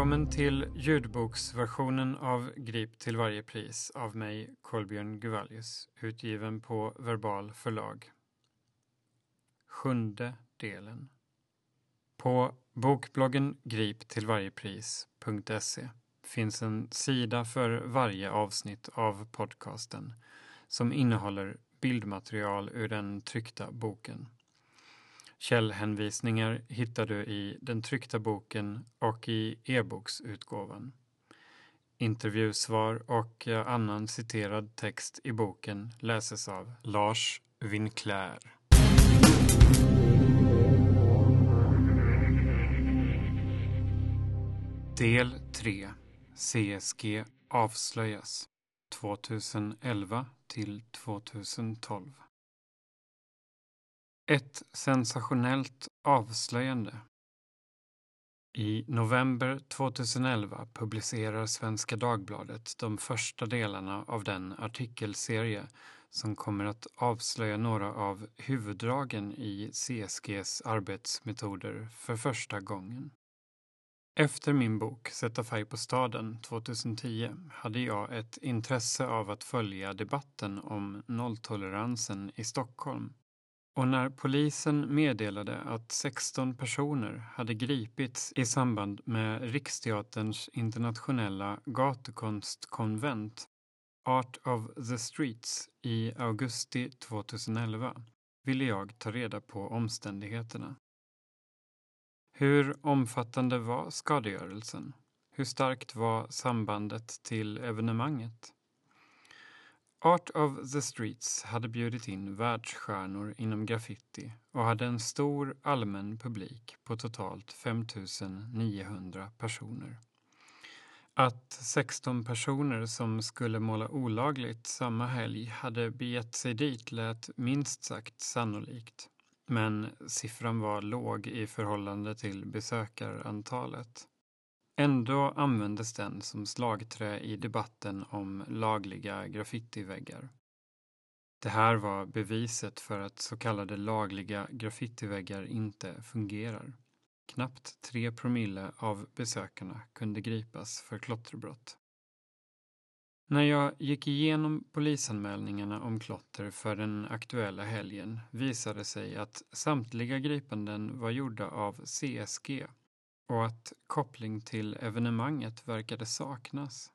Välkommen till ljudboksversionen av Grip till varje pris av mig, Kolbjörn Guvallius, utgiven på Verbal förlag. Sjunde delen. På bokbloggen griptillvarjepris.se finns en sida för varje avsnitt av podcasten som innehåller bildmaterial ur den tryckta boken. Källhänvisningar hittar du i den tryckta boken och i e-boksutgåvan. Intervjusvar och eh, annan citerad text i boken läses av Lars Winclair. Del 3 CSG avslöjas 2011 till 2012 ett sensationellt avslöjande. I november 2011 publicerar Svenska Dagbladet de första delarna av den artikelserie som kommer att avslöja några av huvuddragen i CSGs arbetsmetoder för första gången. Efter min bok Sätta färg på staden 2010 hade jag ett intresse av att följa debatten om nolltoleransen i Stockholm och när polisen meddelade att 16 personer hade gripits i samband med Riksteaterns internationella gatukonstkonvent Art of the Streets i augusti 2011 ville jag ta reda på omständigheterna. Hur omfattande var skadegörelsen? Hur starkt var sambandet till evenemanget? Art of the Streets hade bjudit in världsstjärnor inom graffiti och hade en stor allmän publik på totalt 5900 personer. Att 16 personer som skulle måla olagligt samma helg hade begett sig dit lät minst sagt sannolikt. Men siffran var låg i förhållande till besökarantalet. Ändå användes den som slagträ i debatten om lagliga graffitiväggar. Det här var beviset för att så kallade lagliga graffitiväggar inte fungerar. Knappt tre promille av besökarna kunde gripas för klotterbrott. När jag gick igenom polisanmälningarna om klotter för den aktuella helgen visade sig att samtliga gripanden var gjorda av CSG, och att koppling till evenemanget verkade saknas.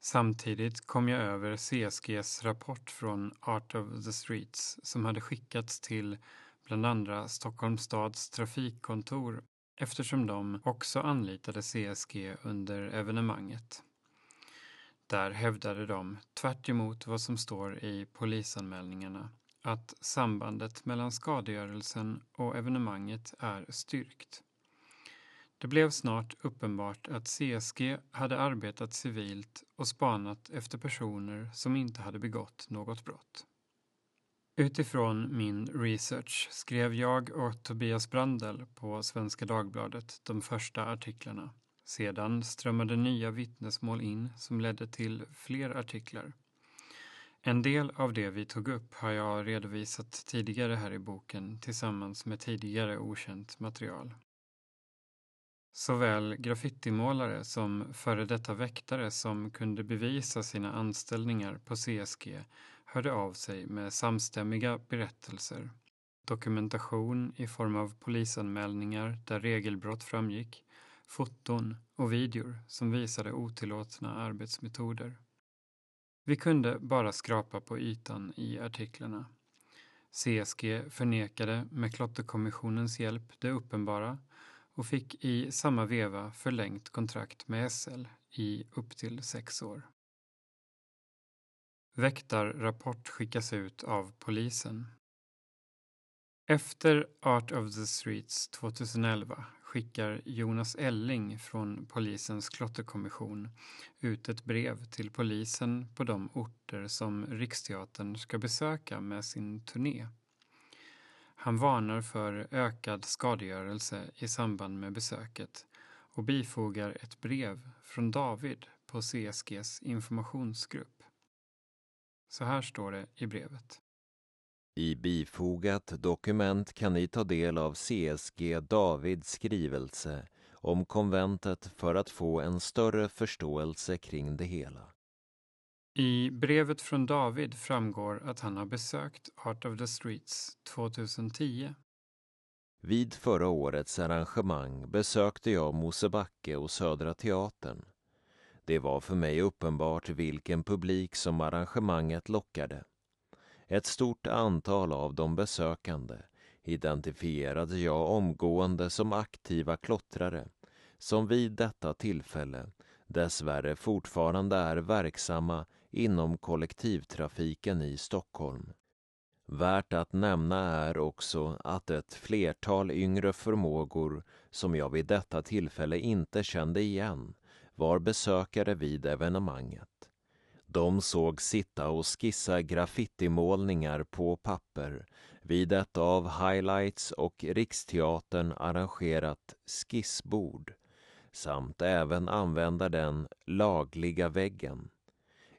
Samtidigt kom jag över CSGs rapport från Art of the Streets som hade skickats till bland andra Stockholms stads trafikkontor eftersom de också anlitade CSG under evenemanget. Där hävdade de, tvärt vad som står i polisanmälningarna, att sambandet mellan skadegörelsen och evenemanget är styrkt. Det blev snart uppenbart att CSG hade arbetat civilt och spanat efter personer som inte hade begått något brott. Utifrån min research skrev jag och Tobias Brandel på Svenska Dagbladet de första artiklarna. Sedan strömmade nya vittnesmål in som ledde till fler artiklar. En del av det vi tog upp har jag redovisat tidigare här i boken tillsammans med tidigare okänt material. Såväl graffitimålare som före detta väktare som kunde bevisa sina anställningar på CSG hörde av sig med samstämmiga berättelser. Dokumentation i form av polisanmälningar där regelbrott framgick, foton och videor som visade otillåtna arbetsmetoder. Vi kunde bara skrapa på ytan i artiklarna. CSG förnekade med Klotterkommissionens hjälp det uppenbara och fick i samma veva förlängt kontrakt med SL i upp till sex år. Väktarrapport skickas ut av polisen. Efter Art of the Streets 2011 skickar Jonas Elling från polisens klotterkommission ut ett brev till polisen på de orter som Riksteatern ska besöka med sin turné. Han varnar för ökad skadegörelse i samband med besöket och bifogar ett brev från David på CSGs informationsgrupp. Så här står det i brevet. I bifogat dokument kan ni ta del av CSG Davids skrivelse om konventet för att få en större förståelse kring det hela. I brevet från David framgår att han har besökt Art of the Streets 2010. Vid förra årets arrangemang besökte jag Mosebacke och Södra Teatern. Det var för mig uppenbart vilken publik som arrangemanget lockade. Ett stort antal av de besökande identifierade jag omgående som aktiva klottrare som vid detta tillfälle dessvärre fortfarande är verksamma inom kollektivtrafiken i Stockholm. Värt att nämna är också att ett flertal yngre förmågor som jag vid detta tillfälle inte kände igen var besökare vid evenemanget. De såg sitta och skissa graffitimålningar på papper vid ett av Highlights och Riksteatern arrangerat skissbord samt även använda den lagliga väggen.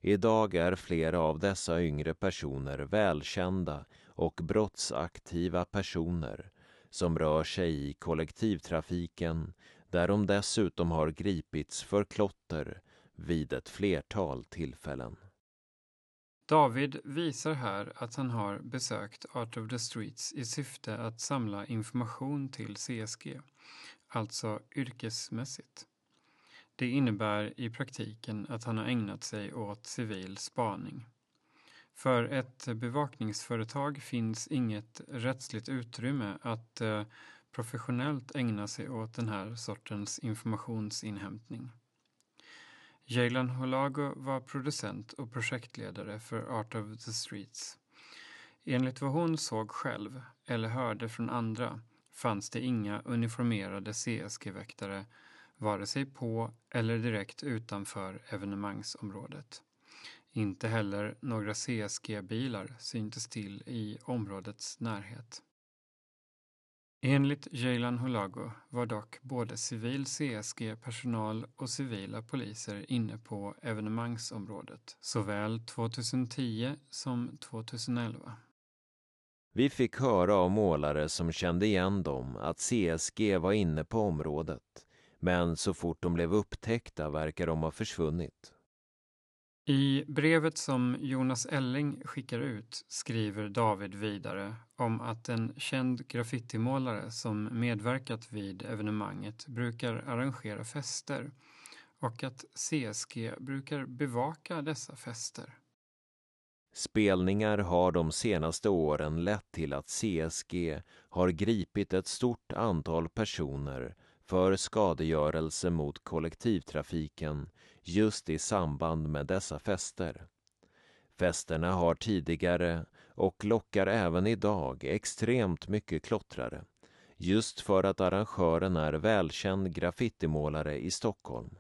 Idag är flera av dessa yngre personer välkända och brottsaktiva personer som rör sig i kollektivtrafiken där de dessutom har gripits för klotter vid ett flertal tillfällen. David visar här att han har besökt Art of the Streets i syfte att samla information till CSG, alltså yrkesmässigt. Det innebär i praktiken att han har ägnat sig åt civil spaning. För ett bevakningsföretag finns inget rättsligt utrymme att eh, professionellt ägna sig åt den här sortens informationsinhämtning. Jalen Holago var producent och projektledare för Art of the Streets. Enligt vad hon såg själv, eller hörde från andra, fanns det inga uniformerade CSG-väktare vare sig på eller direkt utanför evenemangsområdet. Inte heller några CSG-bilar syntes till i områdets närhet. Enligt Jaylan Holago var dock både civil CSG-personal och civila poliser inne på evenemangsområdet, såväl 2010 som 2011. Vi fick höra av målare som kände igen dem att CSG var inne på området, men så fort de blev upptäckta verkar de ha försvunnit. I brevet som Jonas Elling skickar ut skriver David vidare om att en känd graffitimålare som medverkat vid evenemanget brukar arrangera fester och att CSG brukar bevaka dessa fester. Spelningar har de senaste åren lett till att CSG har gripit ett stort antal personer för skadegörelse mot kollektivtrafiken just i samband med dessa fester. Festerna har tidigare och lockar även idag extremt mycket klottrare just för att arrangören är välkänd graffitimålare i Stockholm.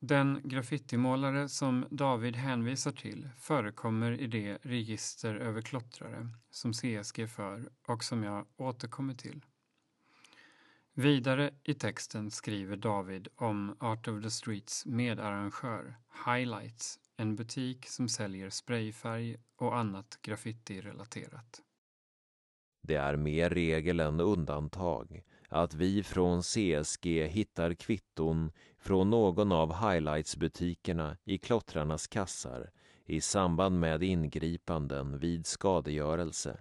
Den graffitimålare som David hänvisar till förekommer i det register över klottrare som CSG för och som jag återkommer till. Vidare i texten skriver David om Art of the Streets medarrangör Highlights, en butik som säljer sprayfärg och annat graffiti-relaterat. Det är mer regel än undantag att vi från CSG hittar kvitton från någon av highlights-butikerna i klottrarnas kassar i samband med ingripanden vid skadegörelse.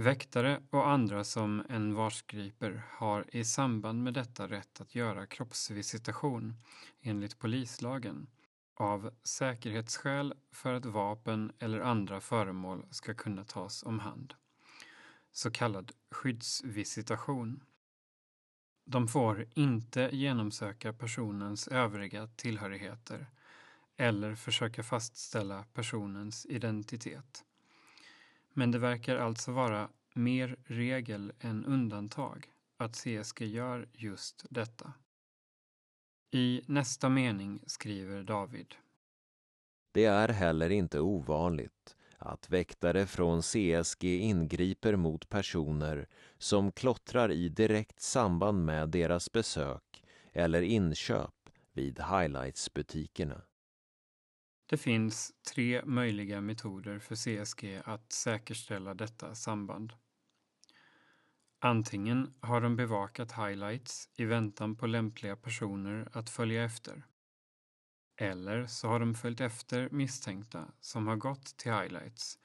Väktare och andra som en varsgriper har i samband med detta rätt att göra kroppsvisitation enligt polislagen av säkerhetsskäl för att vapen eller andra föremål ska kunna tas om hand. Så kallad skyddsvisitation. De får inte genomsöka personens övriga tillhörigheter eller försöka fastställa personens identitet. Men det verkar alltså vara mer regel än undantag att CSG gör just detta. I nästa mening skriver David. Det är heller inte ovanligt att väktare från CSG ingriper mot personer som klottrar i direkt samband med deras besök eller inköp vid highlights-butikerna. Det finns tre möjliga metoder för CSG att säkerställa detta samband. Antingen har de bevakat highlights i väntan på lämpliga personer att följa efter. Eller så har de följt efter misstänkta som har gått till highlights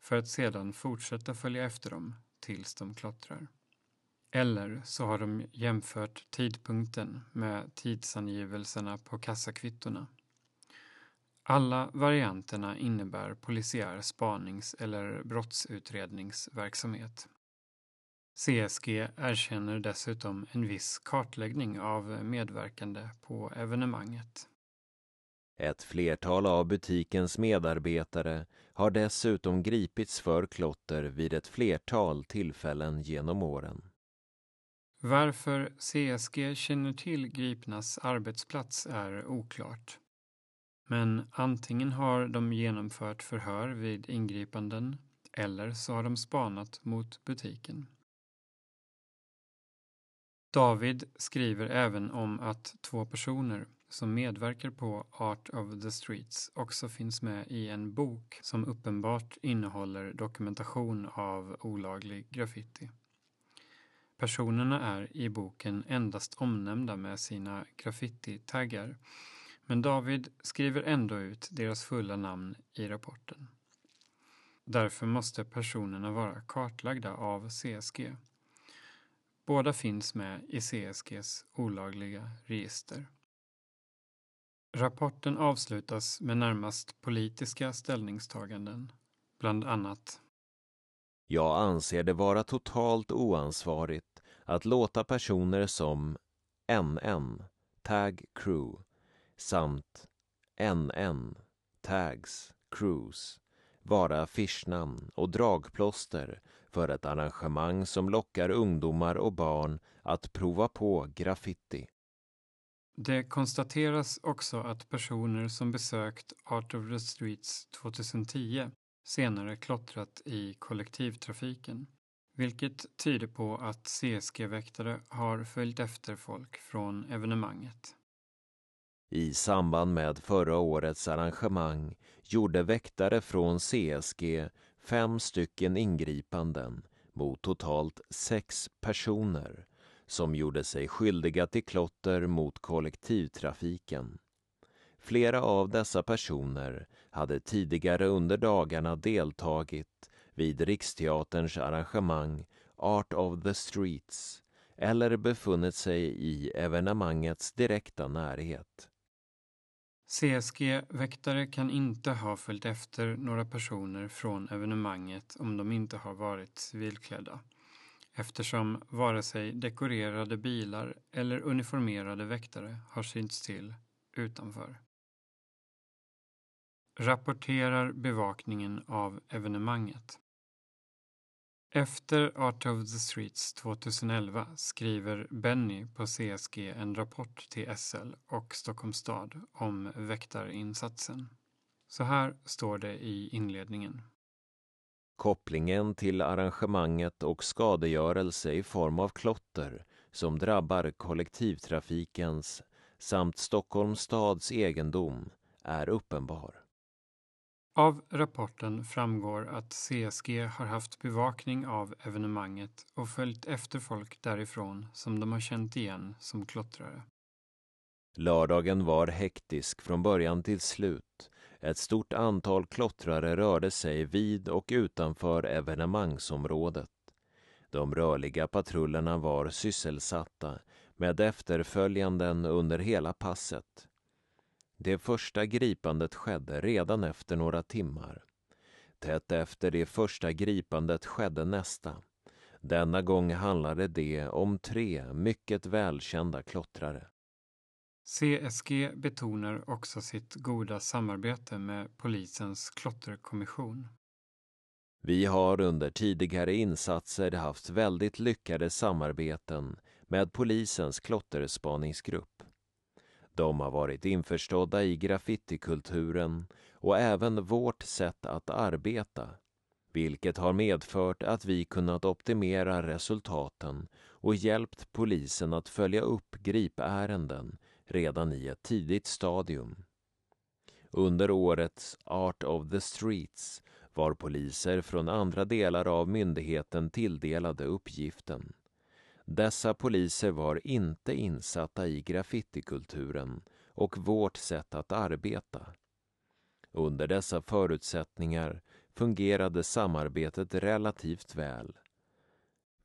för att sedan fortsätta följa efter dem tills de klottrar. Eller så har de jämfört tidpunkten med tidsangivelserna på kassakvittona. Alla varianterna innebär polisiär spanings eller brottsutredningsverksamhet. CSG erkänner dessutom en viss kartläggning av medverkande på evenemanget. Ett flertal av butikens medarbetare har dessutom gripits för klotter vid ett flertal tillfällen genom åren. Varför CSG känner till gripnas arbetsplats är oklart. Men antingen har de genomfört förhör vid ingripanden eller så har de spanat mot butiken. David skriver även om att två personer som medverkar på Art of the Streets också finns med i en bok som uppenbart innehåller dokumentation av olaglig graffiti. Personerna är i boken endast omnämnda med sina graffiti-taggar men David skriver ändå ut deras fulla namn i rapporten. Därför måste personerna vara kartlagda av CSG. Båda finns med i CSGs olagliga register. Rapporten avslutas med närmast politiska ställningstaganden, bland annat Jag anser det vara totalt oansvarigt att låta personer som NN, Tag Crew, samt NN, Tags, Cruise, vara affischnamn och dragplåster för ett arrangemang som lockar ungdomar och barn att prova på graffiti. Det konstateras också att personer som besökt Art of the Streets 2010 senare klottrat i kollektivtrafiken, vilket tyder på att CSG-väktare har följt efter folk från evenemanget. I samband med förra årets arrangemang gjorde väktare från CSG fem stycken ingripanden mot totalt sex personer som gjorde sig skyldiga till klotter mot kollektivtrafiken. Flera av dessa personer hade tidigare under dagarna deltagit vid Riksteaterns arrangemang Art of the Streets eller befunnit sig i evenemangets direkta närhet. CSG-väktare kan inte ha följt efter några personer från evenemanget om de inte har varit civilklädda eftersom vare sig dekorerade bilar eller uniformerade väktare har synts till utanför. Rapporterar bevakningen av evenemanget. Efter Art of the Streets 2011 skriver Benny på CSG en rapport till SL och Stockholms stad om väktarinsatsen. Så här står det i inledningen. Kopplingen till arrangemanget och skadegörelse i form av klotter som drabbar kollektivtrafikens samt Stockholms stads egendom är uppenbar. Av rapporten framgår att CSG har haft bevakning av evenemanget och följt efter folk därifrån som de har känt igen som klottrare. Lördagen var hektisk från början till slut. Ett stort antal klottrare rörde sig vid och utanför evenemangsområdet. De rörliga patrullerna var sysselsatta med efterföljanden under hela passet. Det första gripandet skedde redan efter några timmar. Tätt efter det första gripandet skedde nästa. Denna gång handlade det om tre mycket välkända klottrare. CSG betonar också sitt goda samarbete med polisens klotterkommission. Vi har under tidigare insatser haft väldigt lyckade samarbeten med polisens klotterspaningsgrupp. De har varit införstådda i graffitikulturen och även vårt sätt att arbeta, vilket har medfört att vi kunnat optimera resultaten och hjälpt polisen att följa upp gripärenden redan i ett tidigt stadium. Under årets Art of the Streets var poliser från andra delar av myndigheten tilldelade uppgiften dessa poliser var inte insatta i graffitikulturen och vårt sätt att arbeta. Under dessa förutsättningar fungerade samarbetet relativt väl.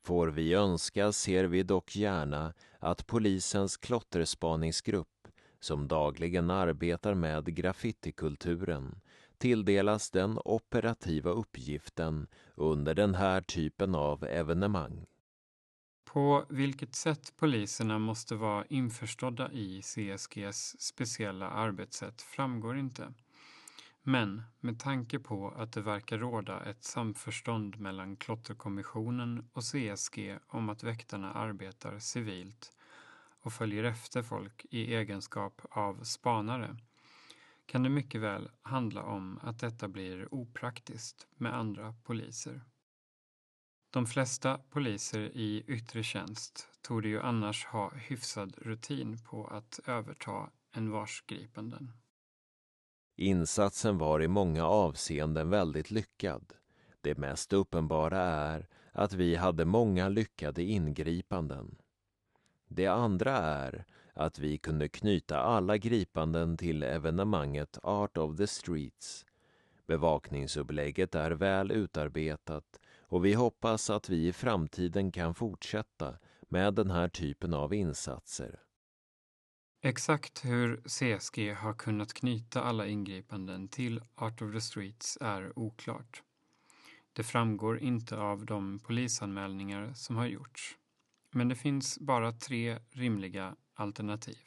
Får vi önska ser vi dock gärna att polisens klotterspaningsgrupp, som dagligen arbetar med graffitikulturen, tilldelas den operativa uppgiften under den här typen av evenemang. På vilket sätt poliserna måste vara införstådda i CSGs speciella arbetssätt framgår inte. Men med tanke på att det verkar råda ett samförstånd mellan Klotterkommissionen och CSG om att väktarna arbetar civilt och följer efter folk i egenskap av spanare kan det mycket väl handla om att detta blir opraktiskt med andra poliser. De flesta poliser i yttre tjänst torde ju annars ha hyfsad rutin på att överta en varsgripanden. Insatsen var i många avseenden väldigt lyckad. Det mest uppenbara är att vi hade många lyckade ingripanden. Det andra är att vi kunde knyta alla gripanden till evenemanget Art of the Streets. Bevakningsupplägget är väl utarbetat och vi hoppas att vi i framtiden kan fortsätta med den här typen av insatser. Exakt hur CSG har kunnat knyta alla ingripanden till Art of the Streets är oklart. Det framgår inte av de polisanmälningar som har gjorts. Men det finns bara tre rimliga alternativ.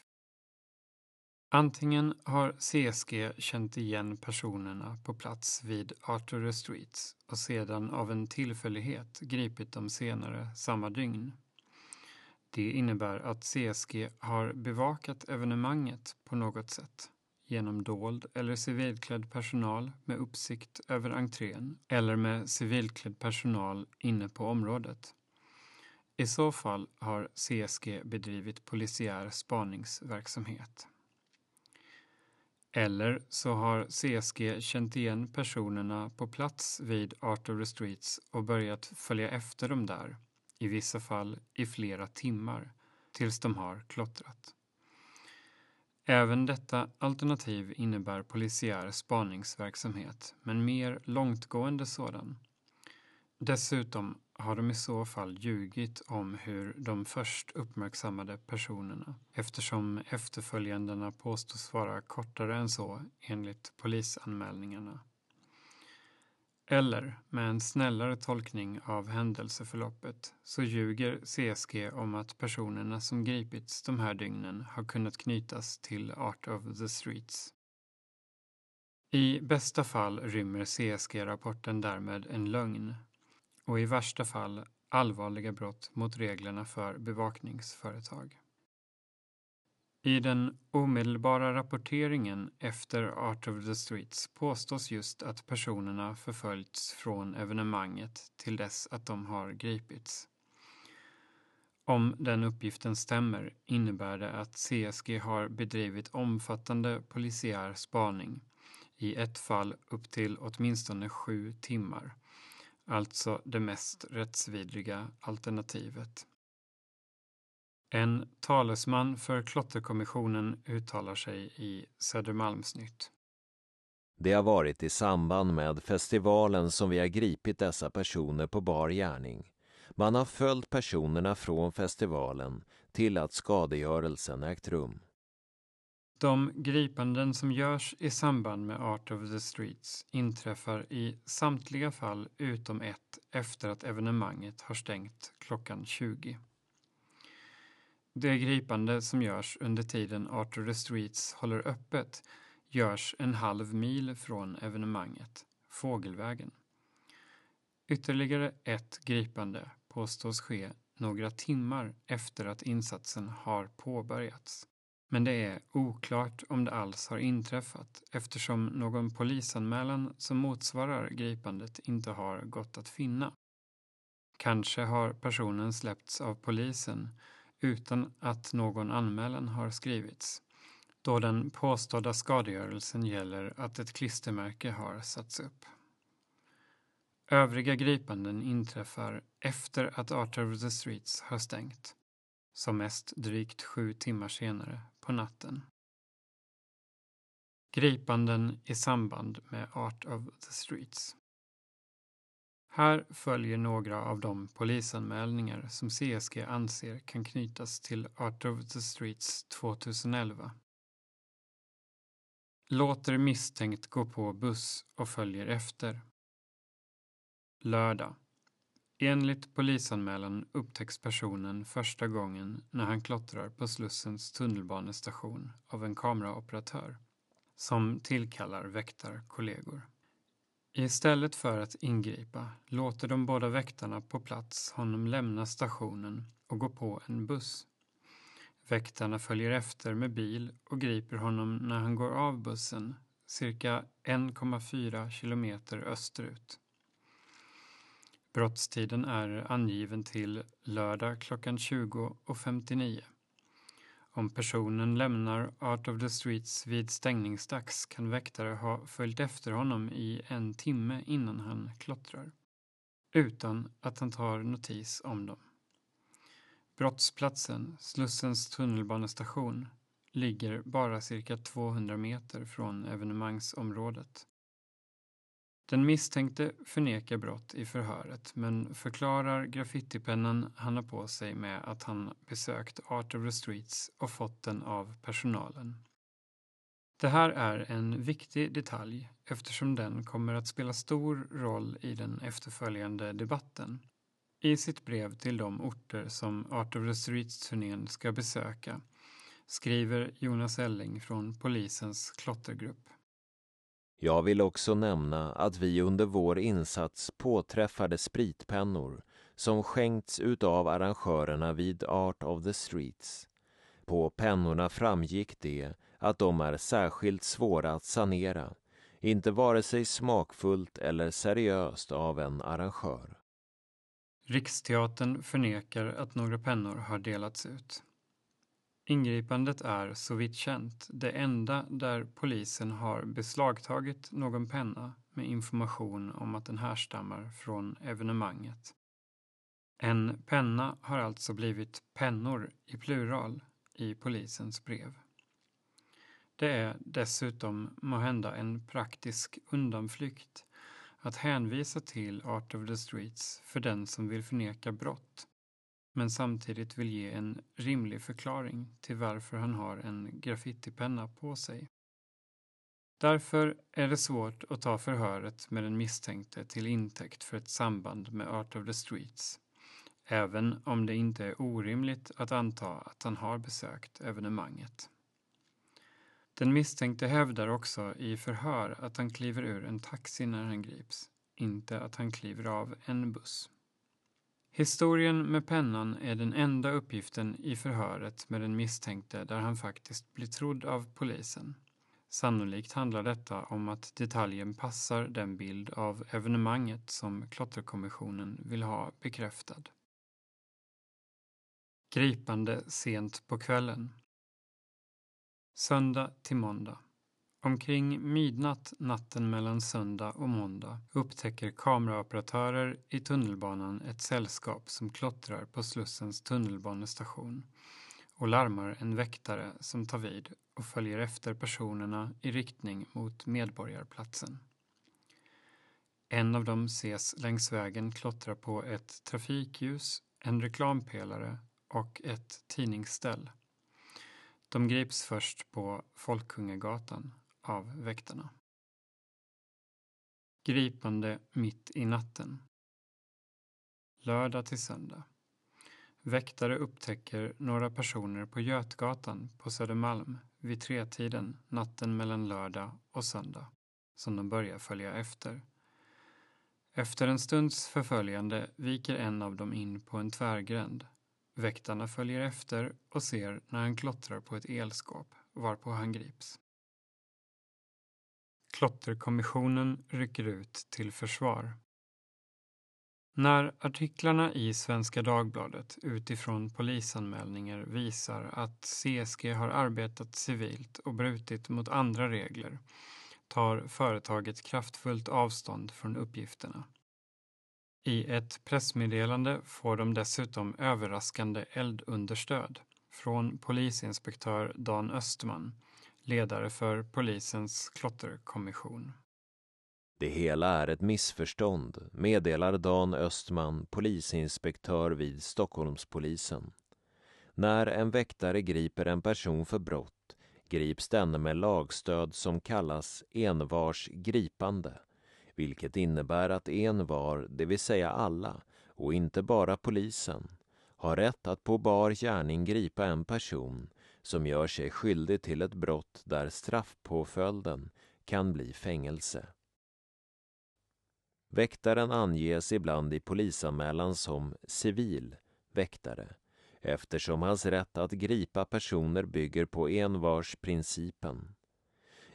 Antingen har CSG känt igen personerna på plats vid Arthur Streets och sedan av en tillfällighet gripit dem senare samma dygn. Det innebär att CSG har bevakat evenemanget på något sätt genom dold eller civilklädd personal med uppsikt över entrén eller med civilklädd personal inne på området. I så fall har CSG bedrivit polisiär spaningsverksamhet. Eller så har CSG känt igen personerna på plats vid Art of the Streets och börjat följa efter dem där i vissa fall i flera timmar, tills de har klottrat. Även detta alternativ innebär polisiär spaningsverksamhet, men mer långtgående sådan. Dessutom har de i så fall ljugit om hur de först uppmärksammade personerna eftersom efterföljandena påstås vara kortare än så enligt polisanmälningarna. Eller, med en snällare tolkning av händelseförloppet, så ljuger CSG om att personerna som gripits de här dygnen har kunnat knytas till Art of the Streets. I bästa fall rymmer CSG-rapporten därmed en lögn och i värsta fall allvarliga brott mot reglerna för bevakningsföretag. I den omedelbara rapporteringen efter Art of the Streets påstås just att personerna förföljts från evenemanget till dess att de har gripits. Om den uppgiften stämmer innebär det att CSG har bedrivit omfattande polisiär spaning, i ett fall upp till åtminstone sju timmar, alltså det mest rättsvidriga alternativet. En talesman för Klotterkommissionen uttalar sig i Södermalmsnytt. Det har varit i samband med festivalen som vi har gripit dessa personer på bar gärning. Man har följt personerna från festivalen till att skadegörelsen ägt rum. De gripanden som görs i samband med Art of the Streets inträffar i samtliga fall utom ett efter att evenemanget har stängt klockan 20. Det gripande som görs under tiden Art of the Streets håller öppet görs en halv mil från evenemanget, Fågelvägen. Ytterligare ett gripande påstås ske några timmar efter att insatsen har påbörjats. Men det är oklart om det alls har inträffat eftersom någon polisanmälan som motsvarar gripandet inte har gått att finna. Kanske har personen släppts av polisen utan att någon anmälan har skrivits, då den påstådda skadegörelsen gäller att ett klistermärke har satts upp. Övriga gripanden inträffar efter att Art of the Streets har stängt, som mest drygt sju timmar senare på natten. Gripanden i samband med Art of the Streets. Här följer några av de polisanmälningar som CSG anser kan knytas till Art of the Streets 2011. Låter misstänkt gå på buss och följer efter. Lördag. Enligt polisanmälan upptäcks personen första gången när han klottrar på Slussens tunnelbanestation av en kameraoperatör som tillkallar väktarkollegor. Istället för att ingripa låter de båda väktarna på plats honom lämna stationen och gå på en buss. Väktarna följer efter med bil och griper honom när han går av bussen cirka 1,4 kilometer österut. Brottstiden är angiven till lördag klockan 20.59. Om personen lämnar Art of the Streets vid stängningsdags kan väktare ha följt efter honom i en timme innan han klottrar, utan att han tar notis om dem. Brottsplatsen, Slussens tunnelbanestation, ligger bara cirka 200 meter från evenemangsområdet. Den misstänkte förnekar brott i förhöret men förklarar graffitipennan han har på sig med att han besökt Art of the Streets och fått den av personalen. Det här är en viktig detalj eftersom den kommer att spela stor roll i den efterföljande debatten. I sitt brev till de orter som Art of the Streets-turnén ska besöka skriver Jonas Elling från polisens klottergrupp. Jag vill också nämna att vi under vår insats påträffade spritpennor som skänkts utav arrangörerna vid Art of the Streets. På pennorna framgick det att de är särskilt svåra att sanera, inte vare sig smakfullt eller seriöst av en arrangör. Riksteatern förnekar att några pennor har delats ut. Ingripandet är, så vitt känt, det enda där polisen har beslagtagit någon penna med information om att den härstammar från evenemanget. En penna har alltså blivit pennor i plural i polisens brev. Det är dessutom måhända en praktisk undanflykt att hänvisa till Art of the Streets för den som vill förneka brott men samtidigt vill ge en rimlig förklaring till varför han har en graffitipenna på sig. Därför är det svårt att ta förhöret med den misstänkte till intäkt för ett samband med Art of the Streets, även om det inte är orimligt att anta att han har besökt evenemanget. Den misstänkte hävdar också i förhör att han kliver ur en taxi när han grips, inte att han kliver av en buss. Historien med pennan är den enda uppgiften i förhöret med den misstänkte där han faktiskt blir trodd av polisen. Sannolikt handlar detta om att detaljen passar den bild av evenemanget som Klotterkommissionen vill ha bekräftad. Gripande sent på kvällen. Söndag till måndag. Omkring midnatt natten mellan söndag och måndag upptäcker kameraoperatörer i tunnelbanan ett sällskap som klottrar på Slussens tunnelbanestation och larmar en väktare som tar vid och följer efter personerna i riktning mot Medborgarplatsen. En av dem ses längs vägen klottra på ett trafikljus, en reklampelare och ett tidningsställ. De grips först på Folkungagatan av väktarna. Gripande mitt i natten. Lördag till söndag. Väktare upptäcker några personer på Götgatan på Södermalm vid tretiden natten mellan lördag och söndag som de börjar följa efter. Efter en stunds förföljande viker en av dem in på en tvärgränd. Väktarna följer efter och ser när han klottrar på ett elskåp varpå han grips. Klotterkommissionen rycker ut till försvar. När artiklarna i Svenska Dagbladet utifrån polisanmälningar visar att CSG har arbetat civilt och brutit mot andra regler tar företaget kraftfullt avstånd från uppgifterna. I ett pressmeddelande får de dessutom överraskande eldunderstöd från polisinspektör Dan Östman, ledare för polisens klotterkommission. Det hela är ett missförstånd, meddelar Dan Östman, polisinspektör vid Stockholmspolisen. När en väktare griper en person för brott grips denne med lagstöd som kallas envars gripande, vilket innebär att envar, det vill säga alla, och inte bara polisen, har rätt att på bar gärning gripa en person som gör sig skyldig till ett brott där straffpåföljden kan bli fängelse. Väktaren anges ibland i polisanmälan som civil väktare eftersom hans rätt att gripa personer bygger på envarsprincipen.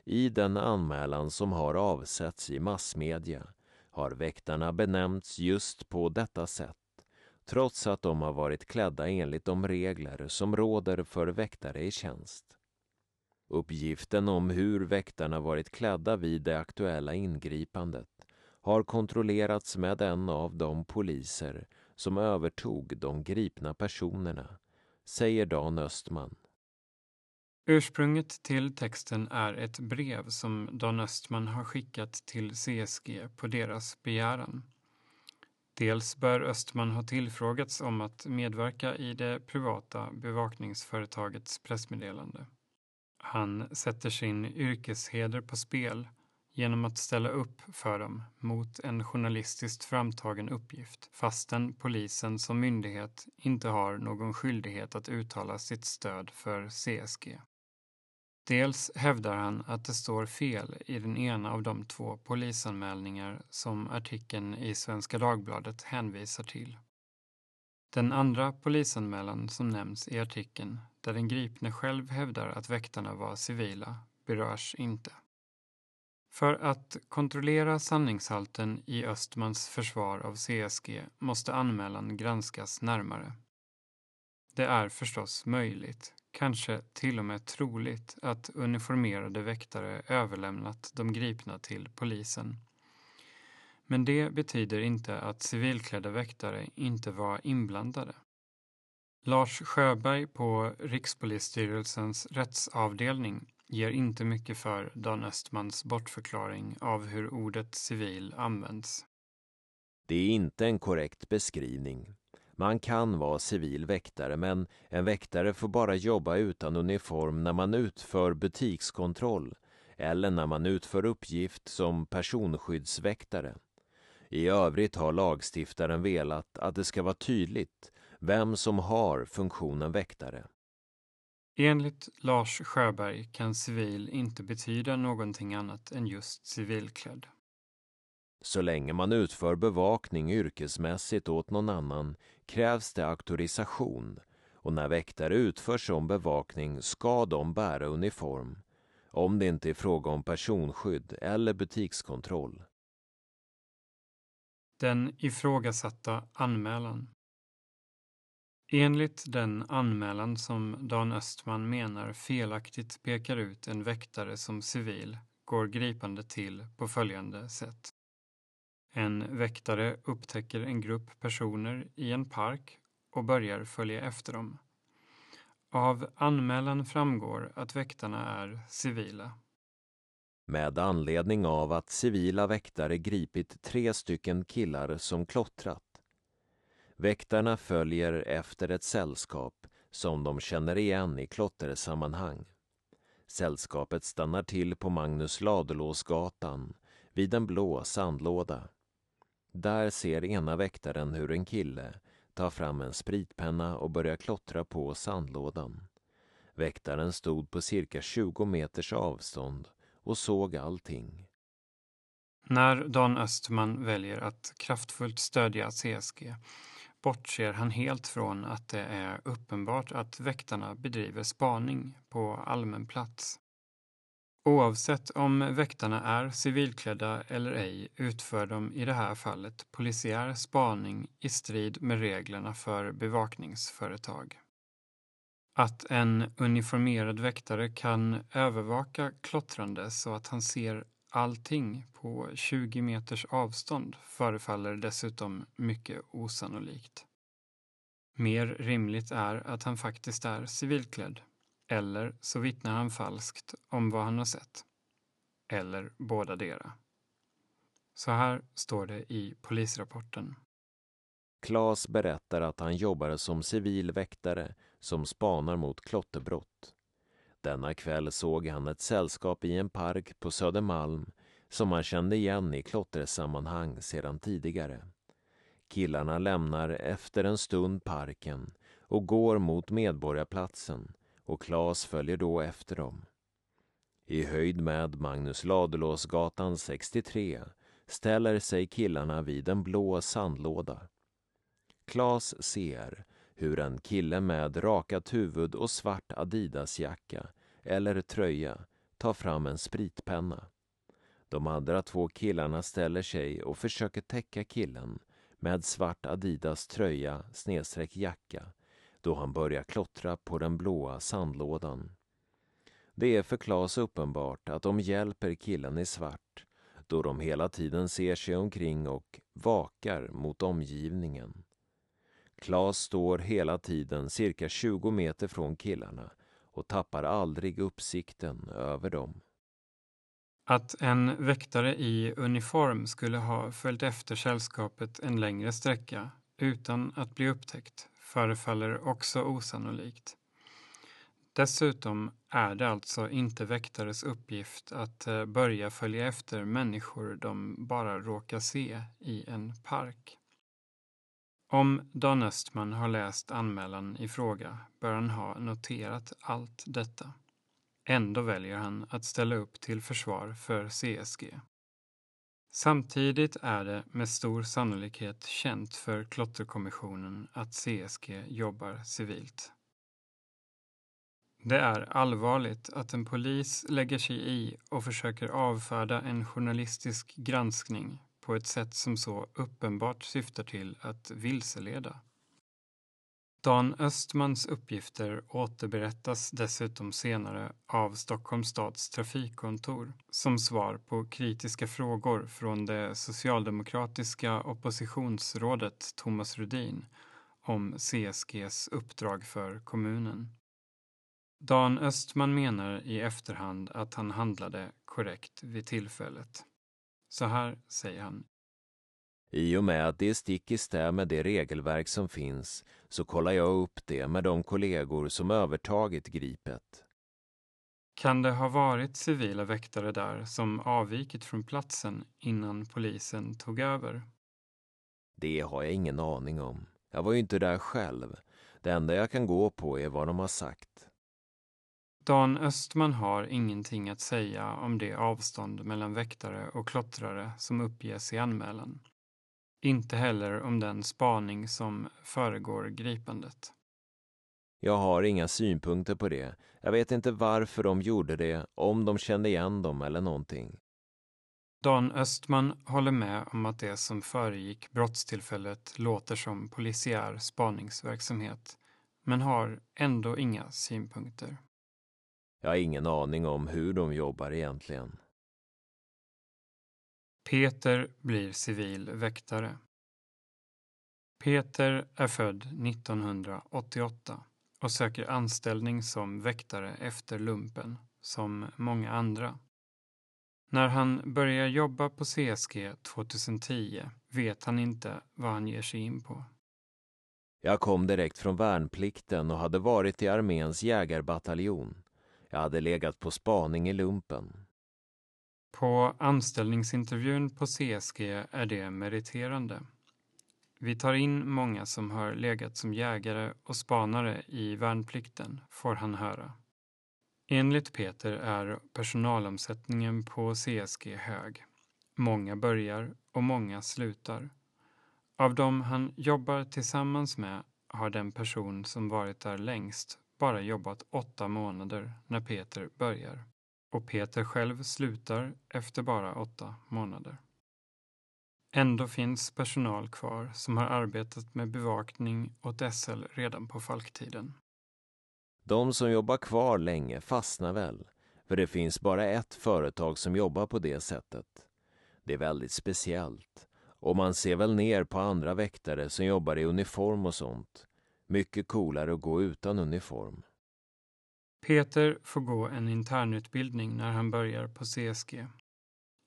I den anmälan som har avsetts i massmedia har väktarna benämnts just på detta sätt trots att de har varit klädda enligt de regler som råder för väktare i tjänst. Uppgiften om hur väktarna varit klädda vid det aktuella ingripandet har kontrollerats med en av de poliser som övertog de gripna personerna, säger Dan Östman. Ursprunget till texten är ett brev som Dan Östman har skickat till CSG på deras begäran. Dels bör Östman ha tillfrågats om att medverka i det privata bevakningsföretagets pressmeddelande. Han sätter sin yrkesheder på spel genom att ställa upp för dem mot en journalistiskt framtagen uppgift fastän polisen som myndighet inte har någon skyldighet att uttala sitt stöd för CSG. Dels hävdar han att det står fel i den ena av de två polisanmälningar som artikeln i Svenska Dagbladet hänvisar till. Den andra polisanmälan som nämns i artikeln, där den gripne själv hävdar att väktarna var civila, berörs inte. För att kontrollera sanningshalten i Östmans försvar av CSG måste anmälan granskas närmare. Det är förstås möjligt, kanske till och med troligt, att uniformerade väktare överlämnat de gripna till polisen. Men det betyder inte att civilklädda väktare inte var inblandade. Lars Sjöberg på Rikspolisstyrelsens rättsavdelning ger inte mycket för Dan Östmans bortförklaring av hur ordet civil används. Det är inte en korrekt beskrivning. Man kan vara civil väktare men en väktare får bara jobba utan uniform när man utför butikskontroll eller när man utför uppgift som personskyddsväktare. I övrigt har lagstiftaren velat att det ska vara tydligt vem som har funktionen väktare. Enligt Lars Sjöberg kan civil inte betyda någonting annat än just civilklädd. Så länge man utför bevakning yrkesmässigt åt någon annan krävs det auktorisation och när väktare utför sån bevakning ska de bära uniform om det inte är fråga om personskydd eller butikskontroll. Den ifrågasatta anmälan Enligt den anmälan som Dan Östman menar felaktigt pekar ut en väktare som civil går gripande till på följande sätt. En väktare upptäcker en grupp personer i en park och börjar följa efter dem. Av anmälan framgår att väktarna är civila. Med anledning av att civila väktare gripit tre stycken killar som klottrat Väktarna följer efter ett sällskap som de känner igen i klottersammanhang. Sällskapet stannar till på Magnus Ladulåsgatan vid en blå sandlåda. Där ser ena väktaren hur en kille tar fram en spritpenna och börjar klottra på sandlådan. Väktaren stod på cirka 20 meters avstånd och såg allting. När Dan Östman väljer att kraftfullt stödja CSG bortser han helt från att det är uppenbart att väktarna bedriver spaning på allmän plats. Oavsett om väktarna är civilklädda eller ej utför de i det här fallet polisiär spaning i strid med reglerna för bevakningsföretag. Att en uniformerad väktare kan övervaka klottrande så att han ser allting på 20 meters avstånd förefaller dessutom mycket osannolikt. Mer rimligt är att han faktiskt är civilklädd, eller så vittnar han falskt om vad han har sett. Eller båda dera. Så här står det i polisrapporten. Klas berättar att han jobbar som civil väktare som spanar mot klotterbrott. Denna kväll såg han ett sällskap i en park på Södermalm som han kände igen i klottersammanhang sedan tidigare. Killarna lämnar efter en stund parken och går mot Medborgarplatsen och Klas följer då efter dem. I höjd med Magnus Ladulåsgatan 63 ställer sig killarna vid en blå sandlåda. Klas ser hur en kille med rakat huvud och svart Adidasjacka eller tröja tar fram en spritpenna. De andra två killarna ställer sig och försöker täcka killen med svart Adidas tröja snedstreck jacka då han börjar klottra på den blåa sandlådan. Det är för Klas uppenbart att de hjälper killen i svart då de hela tiden ser sig omkring och vakar mot omgivningen. Klas står hela tiden cirka 20 meter från killarna och tappar aldrig uppsikten över dem. Att en väktare i uniform skulle ha följt efter sällskapet en längre sträcka utan att bli upptäckt förefaller också osannolikt. Dessutom är det alltså inte väktares uppgift att eh, börja följa efter människor de bara råkar se i en park. Om Dan Östman har läst anmälan i fråga bör han ha noterat allt detta. Ändå väljer han att ställa upp till försvar för CSG. Samtidigt är det med stor sannolikhet känt för Klotterkommissionen att CSG jobbar civilt. Det är allvarligt att en polis lägger sig i och försöker avfärda en journalistisk granskning på ett sätt som så uppenbart syftar till att vilseleda. Dan Östmans uppgifter återberättas dessutom senare av Stockholms stads trafikkontor som svar på kritiska frågor från det socialdemokratiska oppositionsrådet Thomas Rudin om CSGs uppdrag för kommunen. Dan Östman menar i efterhand att han handlade korrekt vid tillfället. Så här säger han. I och med att det är stick i stäv med det regelverk som finns så kollar jag upp det med de kollegor som övertagit gripet. Kan det ha varit civila väktare där som avvikit från platsen innan polisen tog över? Det har jag ingen aning om. Jag var ju inte där själv. Det enda jag kan gå på är vad de har sagt. Dan Östman har ingenting att säga om det avstånd mellan väktare och klottrare som uppges i anmälan. Inte heller om den spaning som föregår gripandet. Jag har inga synpunkter på det. Jag vet inte varför de gjorde det, om de kände igen dem eller någonting. Dan Östman håller med om att det som föregick brottstillfället låter som polisiär spaningsverksamhet, men har ändå inga synpunkter. Jag har ingen aning om hur de jobbar egentligen. Peter blir civil väktare. Peter är född 1988 och söker anställning som väktare efter lumpen, som många andra. När han börjar jobba på CSG 2010 vet han inte vad han ger sig in på. Jag kom direkt från värnplikten och hade varit i arméns jägarbataljon. Jag hade legat på spaning i lumpen. På anställningsintervjun på CSG är det meriterande. Vi tar in många som har legat som jägare och spanare i värnplikten, får han höra. Enligt Peter är personalomsättningen på CSG hög. Många börjar och många slutar. Av dem han jobbar tillsammans med har den person som varit där längst bara jobbat åtta månader när Peter börjar och Peter själv slutar efter bara åtta månader. Ändå finns personal kvar som har arbetat med bevakning åt SL redan på Falktiden. De som jobbar kvar länge fastnar väl. För det finns bara ett företag som jobbar på det sättet. Det är väldigt speciellt. Och man ser väl ner på andra väktare som jobbar i uniform och sånt. Mycket coolare att gå utan uniform. Peter får gå en internutbildning när han börjar på CSG.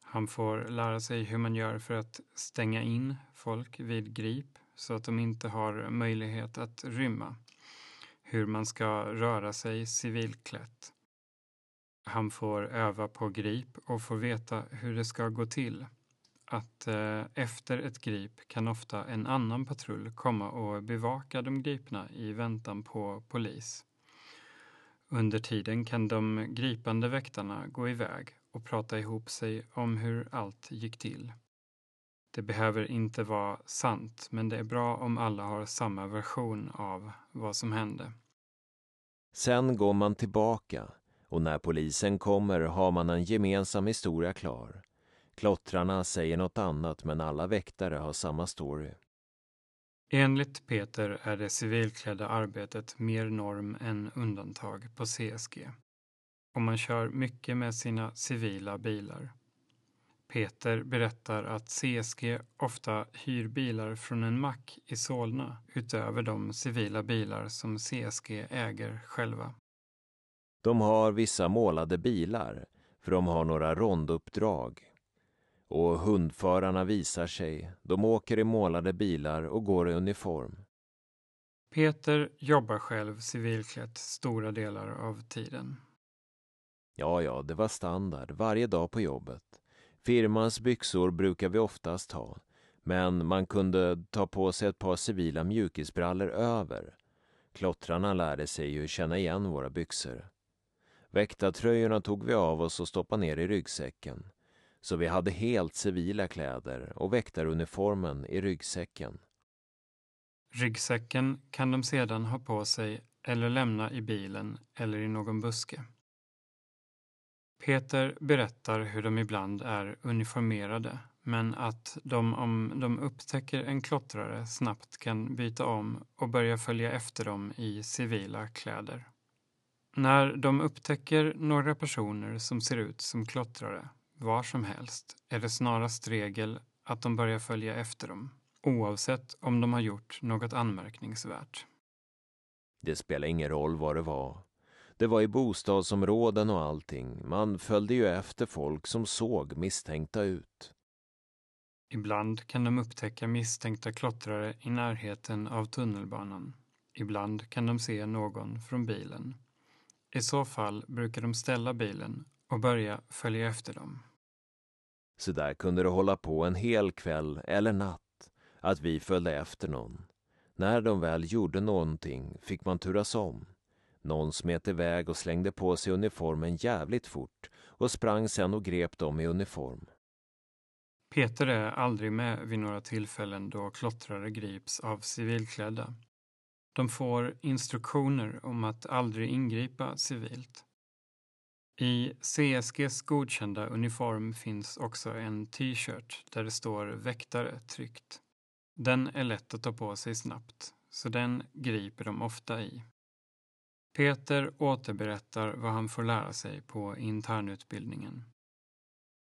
Han får lära sig hur man gör för att stänga in folk vid grip så att de inte har möjlighet att rymma. Hur man ska röra sig civilklätt. Han får öva på grip och får veta hur det ska gå till. Att eh, efter ett grip kan ofta en annan patrull komma och bevaka de gripna i väntan på polis. Under tiden kan de gripande väktarna gå iväg och prata ihop sig om hur allt gick till. Det behöver inte vara sant, men det är bra om alla har samma version av vad som hände. Sen går man tillbaka och när polisen kommer har man en gemensam historia klar. Klottrarna säger något annat men alla väktare har samma story. Enligt Peter är det civilklädda arbetet mer norm än undantag på CSG. Och man kör mycket med sina civila bilar. Peter berättar att CSG ofta hyr bilar från en mack i Solna utöver de civila bilar som CSG äger själva. De har vissa målade bilar, för de har några ronduppdrag. Och hundförarna visar sig. De åker i målade bilar och går i uniform. Peter jobbar själv civilklätt stora delar av tiden. Ja, ja, det var standard varje dag på jobbet. Firmans byxor brukar vi oftast ha, men man kunde ta på sig ett par civila mjukisbrallor över. Klottrarna lärde sig ju känna igen våra byxor. Väktartröjorna tog vi av oss och stoppade ner i ryggsäcken. Så vi hade helt civila kläder och väktaruniformen i ryggsäcken. Ryggsäcken kan de sedan ha på sig eller lämna i bilen eller i någon buske. Peter berättar hur de ibland är uniformerade men att de om de upptäcker en klottrare snabbt kan byta om och börja följa efter dem i civila kläder. När de upptäcker några personer som ser ut som klottrare var som helst är det snarast regel att de börjar följa efter dem, oavsett om de har gjort något anmärkningsvärt. Det spelar ingen roll vad det var. Det var i bostadsområden och allting. Man följde ju efter folk som såg misstänkta ut. Ibland kan de upptäcka misstänkta klottrare i närheten av tunnelbanan. Ibland kan de se någon från bilen. I så fall brukar de ställa bilen och börja följa efter dem. Så där kunde det hålla på en hel kväll eller natt, att vi följde efter någon. När de väl gjorde någonting fick man turas om. Någon smet iväg och slängde på sig uniformen jävligt fort och sprang sen och grep dem i uniform. Peter är aldrig med vid några tillfällen då klottrare grips av civilklädda. De får instruktioner om att aldrig ingripa civilt. I CSGs godkända uniform finns också en t-shirt där det står väktare tryckt. Den är lätt att ta på sig snabbt, så den griper de ofta i. Peter återberättar vad han får lära sig på internutbildningen.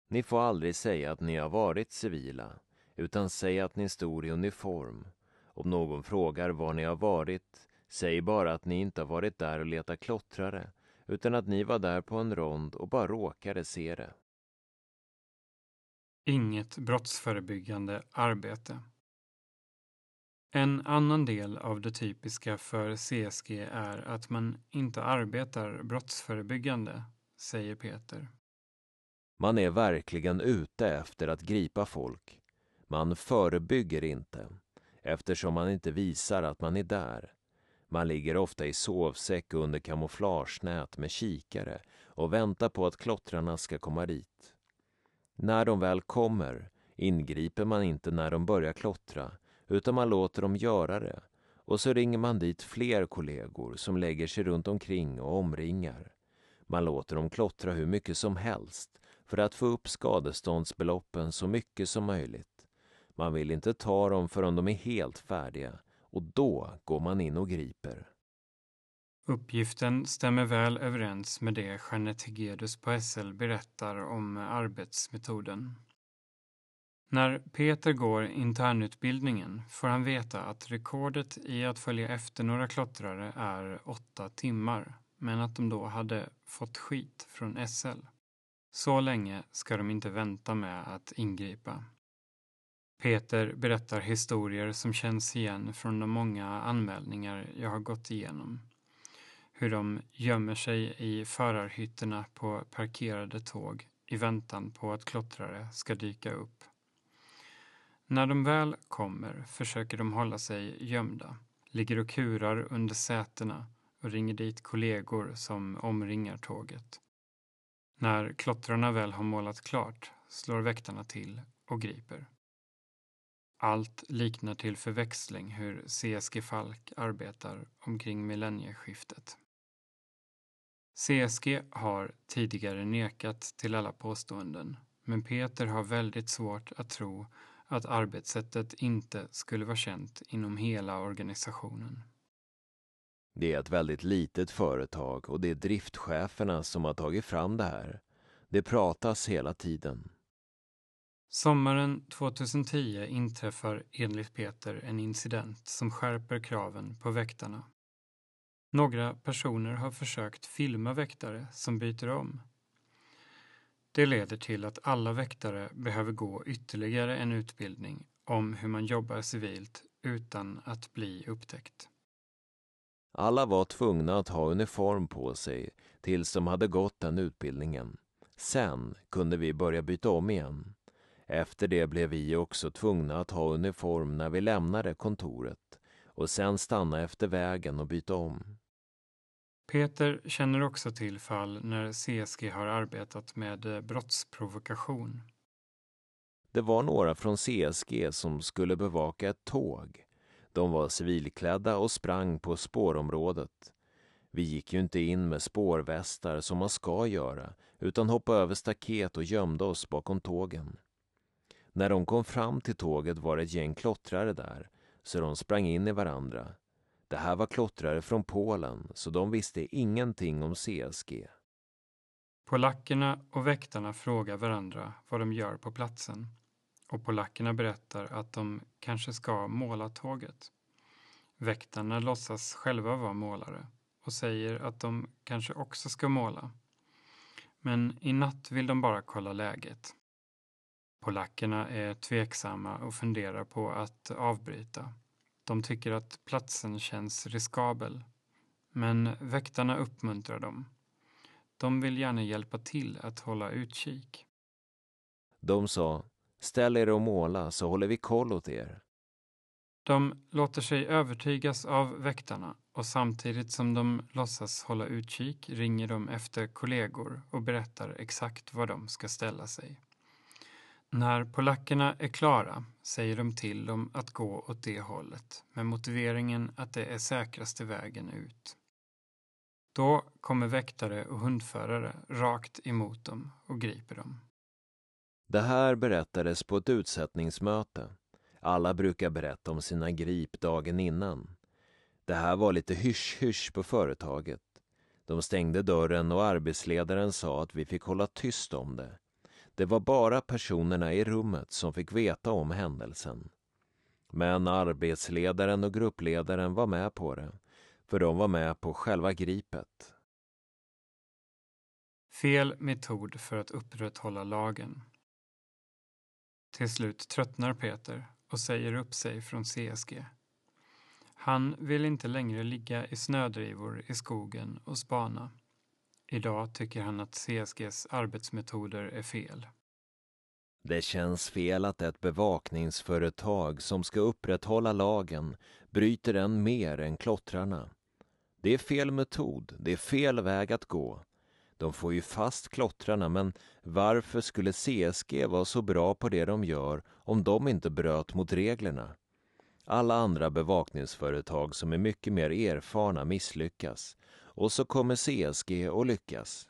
Ni får aldrig säga att ni har varit civila, utan säg att ni stod i uniform. Om någon frågar var ni har varit, säg bara att ni inte har varit där och letat klottrare, utan att ni var där på en rond och bara råkade se det. Inget brottsförebyggande arbete. En annan del av det typiska för CSG är att man inte arbetar brottsförebyggande, säger Peter. Man är verkligen ute efter att gripa folk. Man förebygger inte, eftersom man inte visar att man är där. Man ligger ofta i sovsäck under kamouflagenät med kikare och väntar på att klottrarna ska komma dit. När de väl kommer ingriper man inte när de börjar klottra utan man låter dem göra det och så ringer man dit fler kollegor som lägger sig runt omkring och omringar. Man låter dem klottra hur mycket som helst för att få upp skadeståndsbeloppen så mycket som möjligt. Man vill inte ta dem förrän de är helt färdiga och då går man in och griper. Uppgiften stämmer väl överens med det Jeanette Hegedus på SL berättar om arbetsmetoden. När Peter går internutbildningen får han veta att rekordet i att följa efter några klottrare är åtta timmar, men att de då hade fått skit från SL. Så länge ska de inte vänta med att ingripa. Peter berättar historier som känns igen från de många anmälningar jag har gått igenom. Hur de gömmer sig i förarhytterna på parkerade tåg i väntan på att klottrare ska dyka upp. När de väl kommer försöker de hålla sig gömda, ligger och kurar under sätena och ringer dit kollegor som omringar tåget. När klottrarna väl har målat klart slår väktarna till och griper. Allt liknar till förväxling hur CSG Falk arbetar omkring millennieskiftet. CSG har tidigare nekat till alla påståenden, men Peter har väldigt svårt att tro att arbetssättet inte skulle vara känt inom hela organisationen. Det är ett väldigt litet företag och det är driftcheferna som har tagit fram det här. Det pratas hela tiden. Sommaren 2010 inträffar enligt Peter en incident som skärper kraven på väktarna. Några personer har försökt filma väktare som byter om. Det leder till att alla väktare behöver gå ytterligare en utbildning om hur man jobbar civilt utan att bli upptäckt. Alla var tvungna att ha uniform på sig tills de hade gått den utbildningen. Sen kunde vi börja byta om igen. Efter det blev vi också tvungna att ha uniform när vi lämnade kontoret och sen stanna efter vägen och byta om. Peter känner också till fall när CSG har arbetat med eh, brottsprovokation. Det var några från CSG som skulle bevaka ett tåg. De var civilklädda och sprang på spårområdet. Vi gick ju inte in med spårvästar som man ska göra utan hoppade över staket och gömde oss bakom tågen. När de kom fram till tåget var det ett gäng klottrare där, så de sprang in i varandra. Det här var klottrare från Polen, så de visste ingenting om CSG. Polackerna och väktarna frågar varandra vad de gör på platsen och polackerna berättar att de kanske ska måla tåget. Väktarna låtsas själva vara målare och säger att de kanske också ska måla. Men i natt vill de bara kolla läget. Polackerna är tveksamma och funderar på att avbryta. De tycker att platsen känns riskabel. Men väktarna uppmuntrar dem. De vill gärna hjälpa till att hålla utkik. De sa, ställ er och måla så håller vi koll åt er. De låter sig övertygas av väktarna och samtidigt som de låtsas hålla utkik ringer de efter kollegor och berättar exakt var de ska ställa sig. När polackerna är klara säger de till dem att gå åt det hållet med motiveringen att det är säkraste vägen ut. Då kommer väktare och hundförare rakt emot dem och griper dem. Det här berättades på ett utsättningsmöte. Alla brukar berätta om sina grip dagen innan. Det här var lite hysch-hysch på företaget. De stängde dörren och arbetsledaren sa att vi fick hålla tyst om det. Det var bara personerna i rummet som fick veta om händelsen. Men arbetsledaren och gruppledaren var med på det, för de var med på själva gripet. Fel metod för att upprätthålla lagen. Till slut tröttnar Peter och säger upp sig från CSG. Han vill inte längre ligga i snödrivor i skogen och spana. Idag tycker han att CSGs arbetsmetoder är fel. Det känns fel att ett bevakningsföretag som ska upprätthålla lagen bryter den mer än klottrarna. Det är fel metod, det är fel väg att gå. De får ju fast klottrarna, men varför skulle CSG vara så bra på det de gör om de inte bröt mot reglerna? Alla andra bevakningsföretag som är mycket mer erfarna misslyckas och så kommer CSG att lyckas.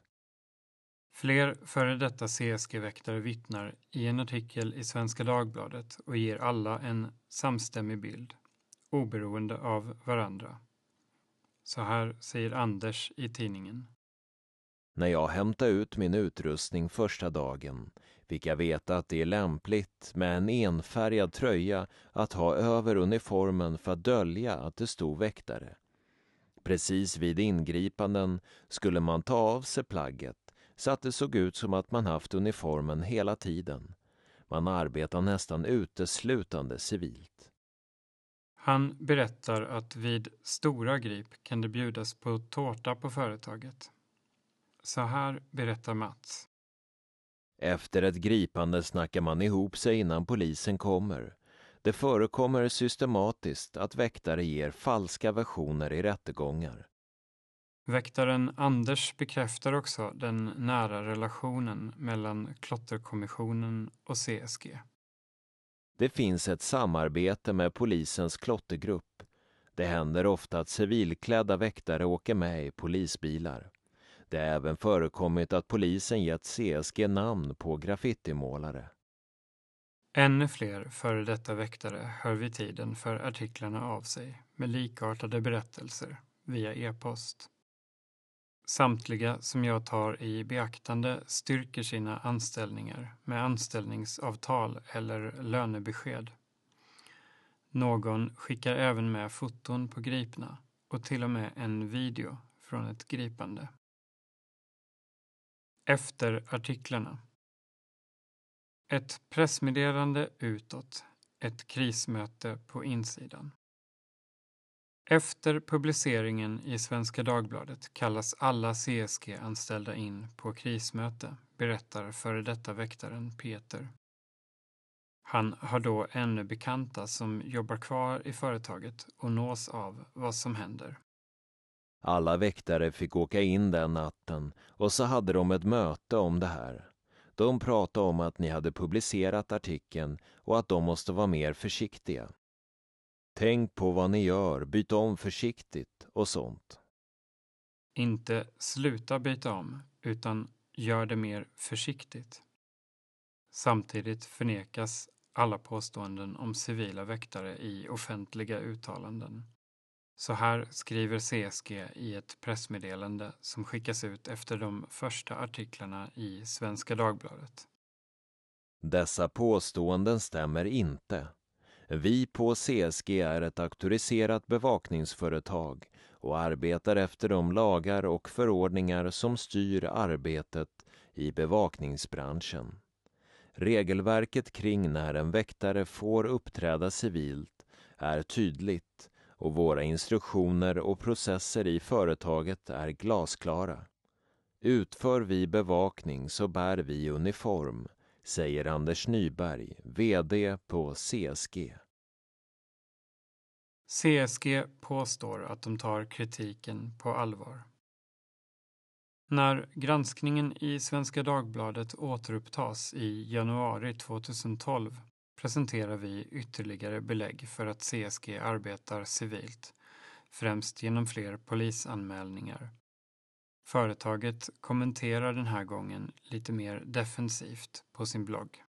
Fler före detta CSG-väktare vittnar i en artikel i Svenska Dagbladet och ger alla en samstämmig bild, oberoende av varandra. Så här säger Anders i tidningen. När jag hämtade ut min utrustning första dagen fick jag veta att det är lämpligt med en enfärgad tröja att ha över uniformen för att dölja att det stod väktare. Precis vid ingripanden skulle man ta av sig plagget så att det såg ut som att man haft uniformen hela tiden. Man arbetar nästan uteslutande civilt. Han berättar att vid stora grip kan det bjudas på tårta på företaget. Så här berättar Mats. Efter ett gripande snackar man ihop sig innan polisen kommer. Det förekommer systematiskt att väktare ger falska versioner i rättegångar. Väktaren Anders bekräftar också den nära relationen mellan Klotterkommissionen och CSG. Det finns ett samarbete med polisens klottergrupp. Det händer ofta att civilklädda väktare åker med i polisbilar. Det har även förekommit att polisen gett CSG namn på graffitimålare. Ännu fler före detta väktare hör vid tiden för artiklarna av sig med likartade berättelser via e-post. Samtliga som jag tar i beaktande styrker sina anställningar med anställningsavtal eller lönebesked. Någon skickar även med foton på gripna och till och med en video från ett gripande. Efter artiklarna. Ett pressmeddelande utåt, ett krismöte på insidan. Efter publiceringen i Svenska Dagbladet kallas alla CSG-anställda in på krismöte, berättar före detta väktaren Peter. Han har då ännu bekanta som jobbar kvar i företaget och nås av vad som händer. Alla väktare fick åka in den natten och så hade de ett möte om det här. De pratade om att ni hade publicerat artikeln och att de måste vara mer försiktiga. Tänk på vad ni gör, byt om försiktigt och sånt. Inte sluta byta om, utan gör det mer försiktigt. Samtidigt förnekas alla påståenden om civila väktare i offentliga uttalanden. Så här skriver CSG i ett pressmeddelande som skickas ut efter de första artiklarna i Svenska Dagbladet. Dessa påståenden stämmer inte. Vi på CSG är ett auktoriserat bevakningsföretag och arbetar efter de lagar och förordningar som styr arbetet i bevakningsbranschen. Regelverket kring när en väktare får uppträda civilt är tydligt och våra instruktioner och processer i företaget är glasklara. Utför vi bevakning så bär vi uniform, säger Anders Nyberg, VD på CSG. CSG påstår att de tar kritiken på allvar. När granskningen i Svenska Dagbladet återupptas i januari 2012 presenterar vi ytterligare belägg för att CSG arbetar civilt, främst genom fler polisanmälningar. Företaget kommenterar den här gången lite mer defensivt på sin blogg.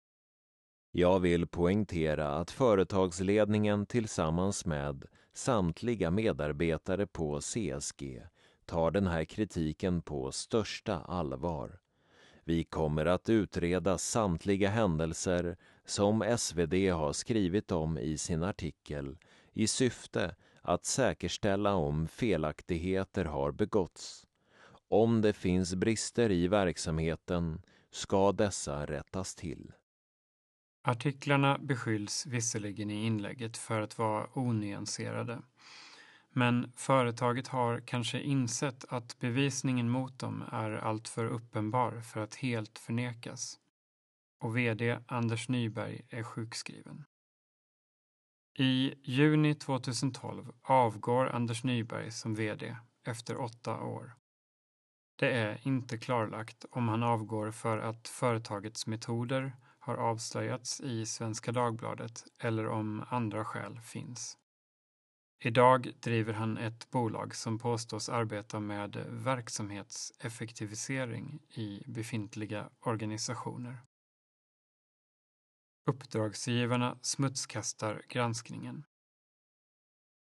Jag vill poängtera att företagsledningen tillsammans med samtliga medarbetare på CSG tar den här kritiken på största allvar. Vi kommer att utreda samtliga händelser som SvD har skrivit om i sin artikel i syfte att säkerställa om felaktigheter har begåtts. Om det finns brister i verksamheten ska dessa rättas till. Artiklarna beskylls visserligen i inlägget för att vara onyanserade. Men företaget har kanske insett att bevisningen mot dem är alltför uppenbar för att helt förnekas. Och VD Anders Nyberg är sjukskriven. I juni 2012 avgår Anders Nyberg som VD efter åtta år. Det är inte klarlagt om han avgår för att företagets metoder har avslöjats i Svenska Dagbladet eller om andra skäl finns. Idag driver han ett bolag som påstås arbeta med verksamhetseffektivisering i befintliga organisationer. Uppdragsgivarna smutskastar granskningen.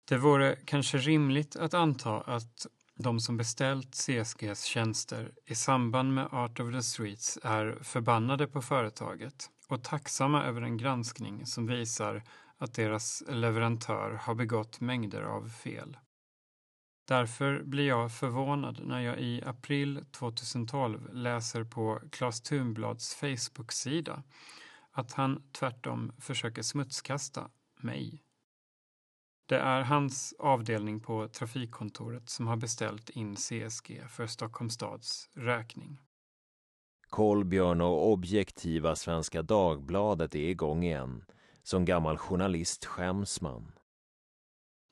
Det vore kanske rimligt att anta att de som beställt CSGs tjänster i samband med Art of the Streets är förbannade på företaget och tacksamma över en granskning som visar att deras leverantör har begått mängder av fel. Därför blir jag förvånad när jag i april 2012 läser på Claes Thunblads Facebook-sida att han tvärtom försöker smutskasta mig. Det är hans avdelning på trafikkontoret som har beställt in CSG för Stockholms stads räkning. Kolbjörn och objektiva Svenska Dagbladet är igång igen. Som gammal journalist skäms man.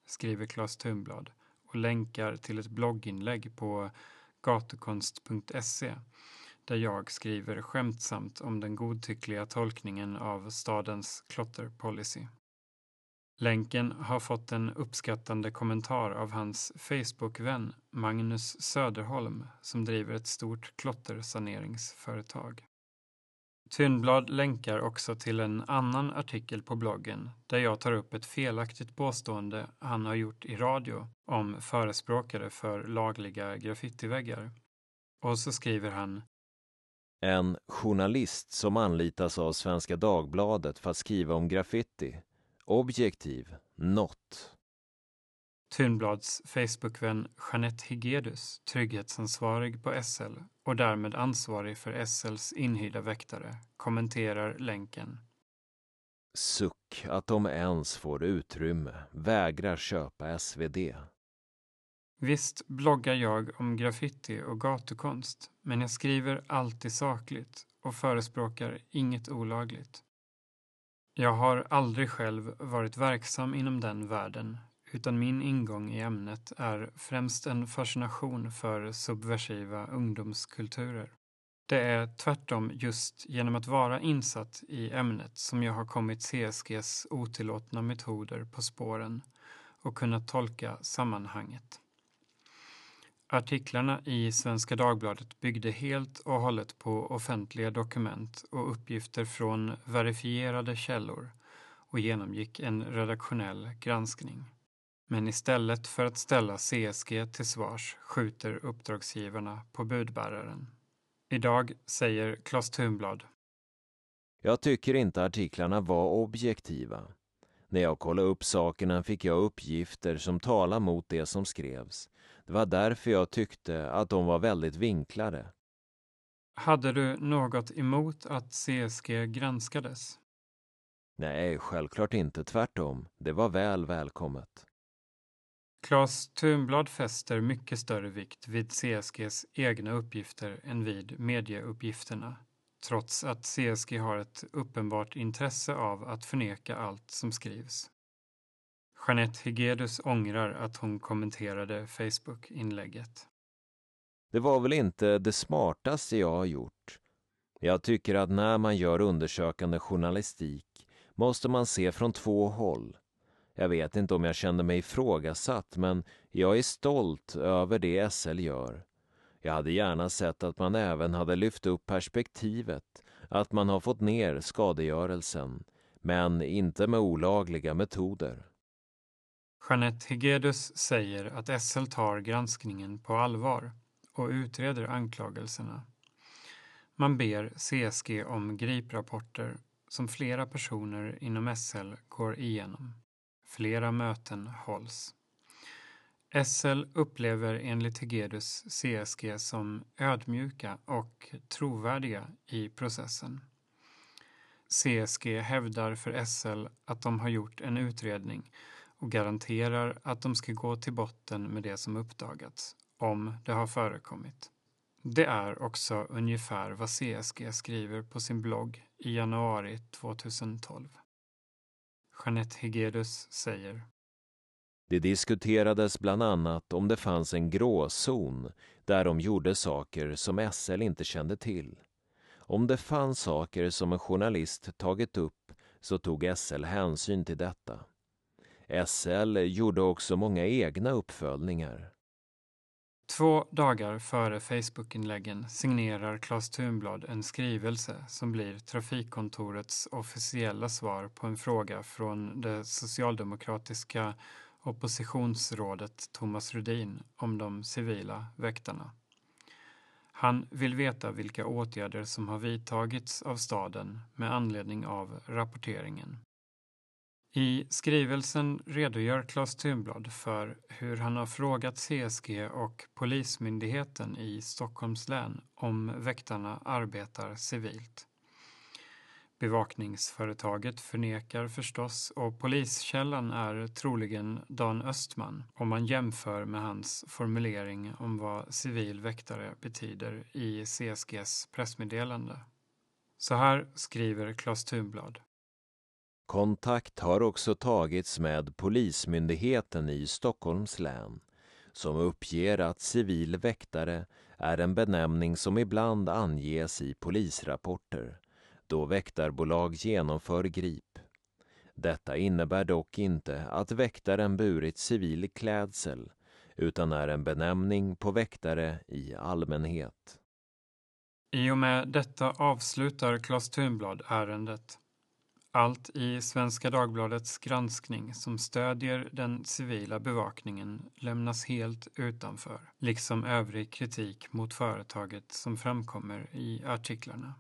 Skriver Claes Thunblad och länkar till ett blogginlägg på gatukonst.se där jag skriver skämtsamt om den godtyckliga tolkningen av stadens klotterpolicy. Länken har fått en uppskattande kommentar av hans Facebook-vän Magnus Söderholm som driver ett stort klottersaneringsföretag. Thunblad länkar också till en annan artikel på bloggen där jag tar upp ett felaktigt påstående han har gjort i radio om förespråkare för lagliga graffitiväggar. Och så skriver han En journalist som anlitas av Svenska Dagbladet för att skriva om graffiti. Objektiv. Not. Thunblads Facebookvän Jeanette Higedus, trygghetsansvarig på SL och därmed ansvarig för SLs inhyrda väktare, kommenterar länken. Suck att de ens får utrymme, vägrar köpa SvD. Visst bloggar jag om graffiti och gatukonst, men jag skriver alltid sakligt och förespråkar inget olagligt. Jag har aldrig själv varit verksam inom den världen utan min ingång i ämnet är främst en fascination för subversiva ungdomskulturer. Det är tvärtom just genom att vara insatt i ämnet som jag har kommit CSGs otillåtna metoder på spåren och kunnat tolka sammanhanget. Artiklarna i Svenska Dagbladet byggde helt och hållet på offentliga dokument och uppgifter från verifierade källor och genomgick en redaktionell granskning. Men istället för att ställa CSG till svars skjuter uppdragsgivarna på budbäraren. Idag säger Klas Thunblad. Jag tycker inte artiklarna var objektiva. När jag kollade upp sakerna fick jag uppgifter som talar mot det som skrevs. Det var därför jag tyckte att de var väldigt vinklade. Hade du något emot att CSG granskades? Nej, självklart inte. Tvärtom. Det var väl välkommet. Claes Thunblad fäster mycket större vikt vid CSGs egna uppgifter än vid medieuppgifterna, trots att CSG har ett uppenbart intresse av att förneka allt som skrivs. Jeanette Hegedus ångrar att hon kommenterade Facebook-inlägget. Det var väl inte det smartaste jag har gjort. Jag tycker att när man gör undersökande journalistik måste man se från två håll. Jag vet inte om jag kände mig ifrågasatt, men jag är stolt över det SL gör. Jag hade gärna sett att man även hade lyft upp perspektivet, att man har fått ner skadegörelsen, men inte med olagliga metoder. Jeanette Hegedus säger att SL tar granskningen på allvar och utreder anklagelserna. Man ber CSG om griprapporter som flera personer inom SL går igenom. Flera möten hålls. SL upplever enligt Hegedus CSG som ödmjuka och trovärdiga i processen. CSG hävdar för SL att de har gjort en utredning och garanterar att de ska gå till botten med det som uppdagats, om det har förekommit. Det är också ungefär vad CSG skriver på sin blogg i januari 2012. Jeanette Hegedus säger Det diskuterades bland annat om det fanns en gråzon där de gjorde saker som SL inte kände till. Om det fanns saker som en journalist tagit upp så tog SL hänsyn till detta. SL gjorde också många egna uppföljningar. Två dagar före Facebookinläggen signerar Claes Thunblad en skrivelse som blir Trafikkontorets officiella svar på en fråga från det socialdemokratiska oppositionsrådet Thomas Rudin om de civila väktarna. Han vill veta vilka åtgärder som har vidtagits av staden med anledning av rapporteringen. I skrivelsen redogör Claes Thunblad för hur han har frågat CSG och Polismyndigheten i Stockholms län om väktarna arbetar civilt. Bevakningsföretaget förnekar förstås och poliskällan är troligen Dan Östman om man jämför med hans formulering om vad civil väktare betyder i CSGs pressmeddelande. Så här skriver Claes Thunblad. Kontakt har också tagits med Polismyndigheten i Stockholms län som uppger att civil väktare är en benämning som ibland anges i polisrapporter då väktarbolag genomför grip. Detta innebär dock inte att väktaren burit civil klädsel utan är en benämning på väktare i allmänhet. I och med detta avslutar Claes Thunblad ärendet. Allt i Svenska Dagbladets granskning som stödjer den civila bevakningen lämnas helt utanför, liksom övrig kritik mot företaget som framkommer i artiklarna.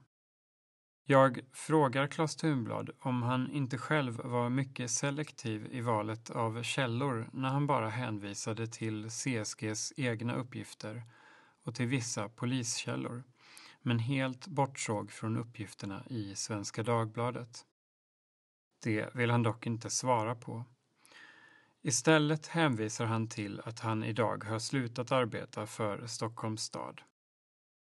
Jag frågar Claes Thunblad om han inte själv var mycket selektiv i valet av källor när han bara hänvisade till CSGs egna uppgifter och till vissa poliskällor, men helt bortsåg från uppgifterna i Svenska Dagbladet. Det vill han dock inte svara på. Istället hänvisar han till att han idag har slutat arbeta för Stockholms stad.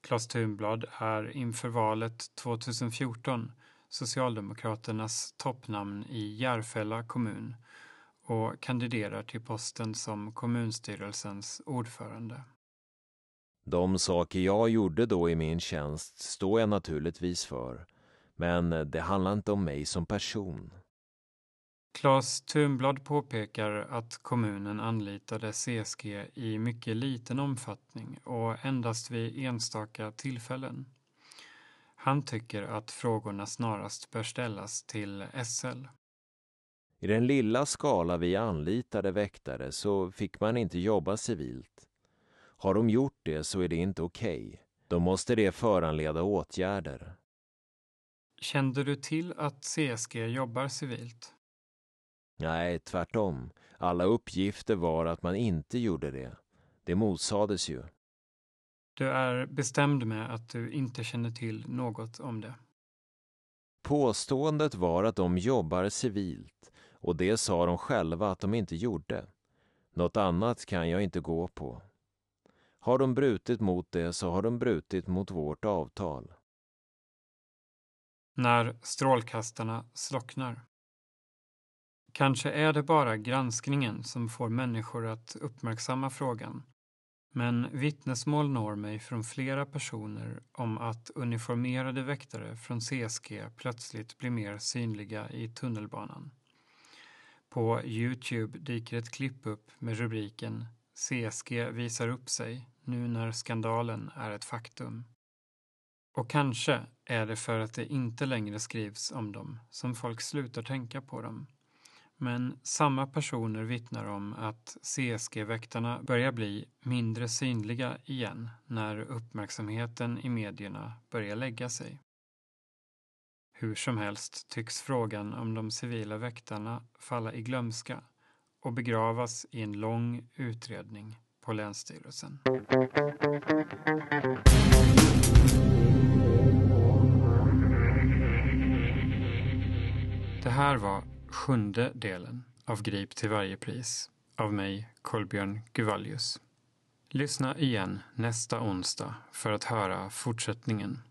Claes Thunblad är inför valet 2014 Socialdemokraternas toppnamn i Järfälla kommun och kandiderar till posten som kommunstyrelsens ordförande. De saker jag gjorde då i min tjänst står jag naturligtvis för, men det handlar inte om mig som person. Claes Thunblad påpekar att kommunen anlitade CSG i mycket liten omfattning och endast vid enstaka tillfällen. Han tycker att frågorna snarast bör ställas till SL. I den lilla skala vi anlitade väktare så fick man inte jobba civilt. Har de gjort det så är det inte okej. Okay. Då måste det föranleda åtgärder. Kände du till att CSG jobbar civilt? Nej, tvärtom. Alla uppgifter var att man inte gjorde det. Det motsades ju. Du är bestämd med att du inte känner till något om det? Påståendet var att de jobbar civilt och det sa de själva att de inte gjorde. Något annat kan jag inte gå på. Har de brutit mot det så har de brutit mot vårt avtal. När strålkastarna slocknar. Kanske är det bara granskningen som får människor att uppmärksamma frågan. Men vittnesmål når mig från flera personer om att uniformerade väktare från CSG plötsligt blir mer synliga i tunnelbanan. På Youtube dyker ett klipp upp med rubriken CSG visar upp sig nu när skandalen är ett faktum. Och kanske är det för att det inte längre skrivs om dem som folk slutar tänka på dem men samma personer vittnar om att CSG-väktarna börjar bli mindre synliga igen när uppmärksamheten i medierna börjar lägga sig. Hur som helst tycks frågan om de civila väktarna falla i glömska och begravas i en lång utredning på Länsstyrelsen. Det här var sjunde delen av Grip till varje pris av mig, Kolbjörn Guvallius. Lyssna igen nästa onsdag för att höra fortsättningen.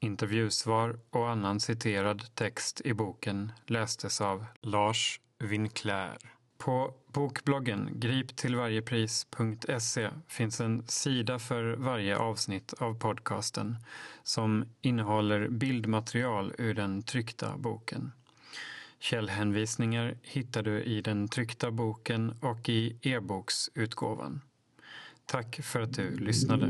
Intervjusvar och annan citerad text i boken lästes av Lars Winclair. På bokbloggen griptillvarjepris.se finns en sida för varje avsnitt av podcasten som innehåller bildmaterial ur den tryckta boken. Källhänvisningar hittar du i den tryckta boken och i e-boksutgåvan. Tack för att du lyssnade.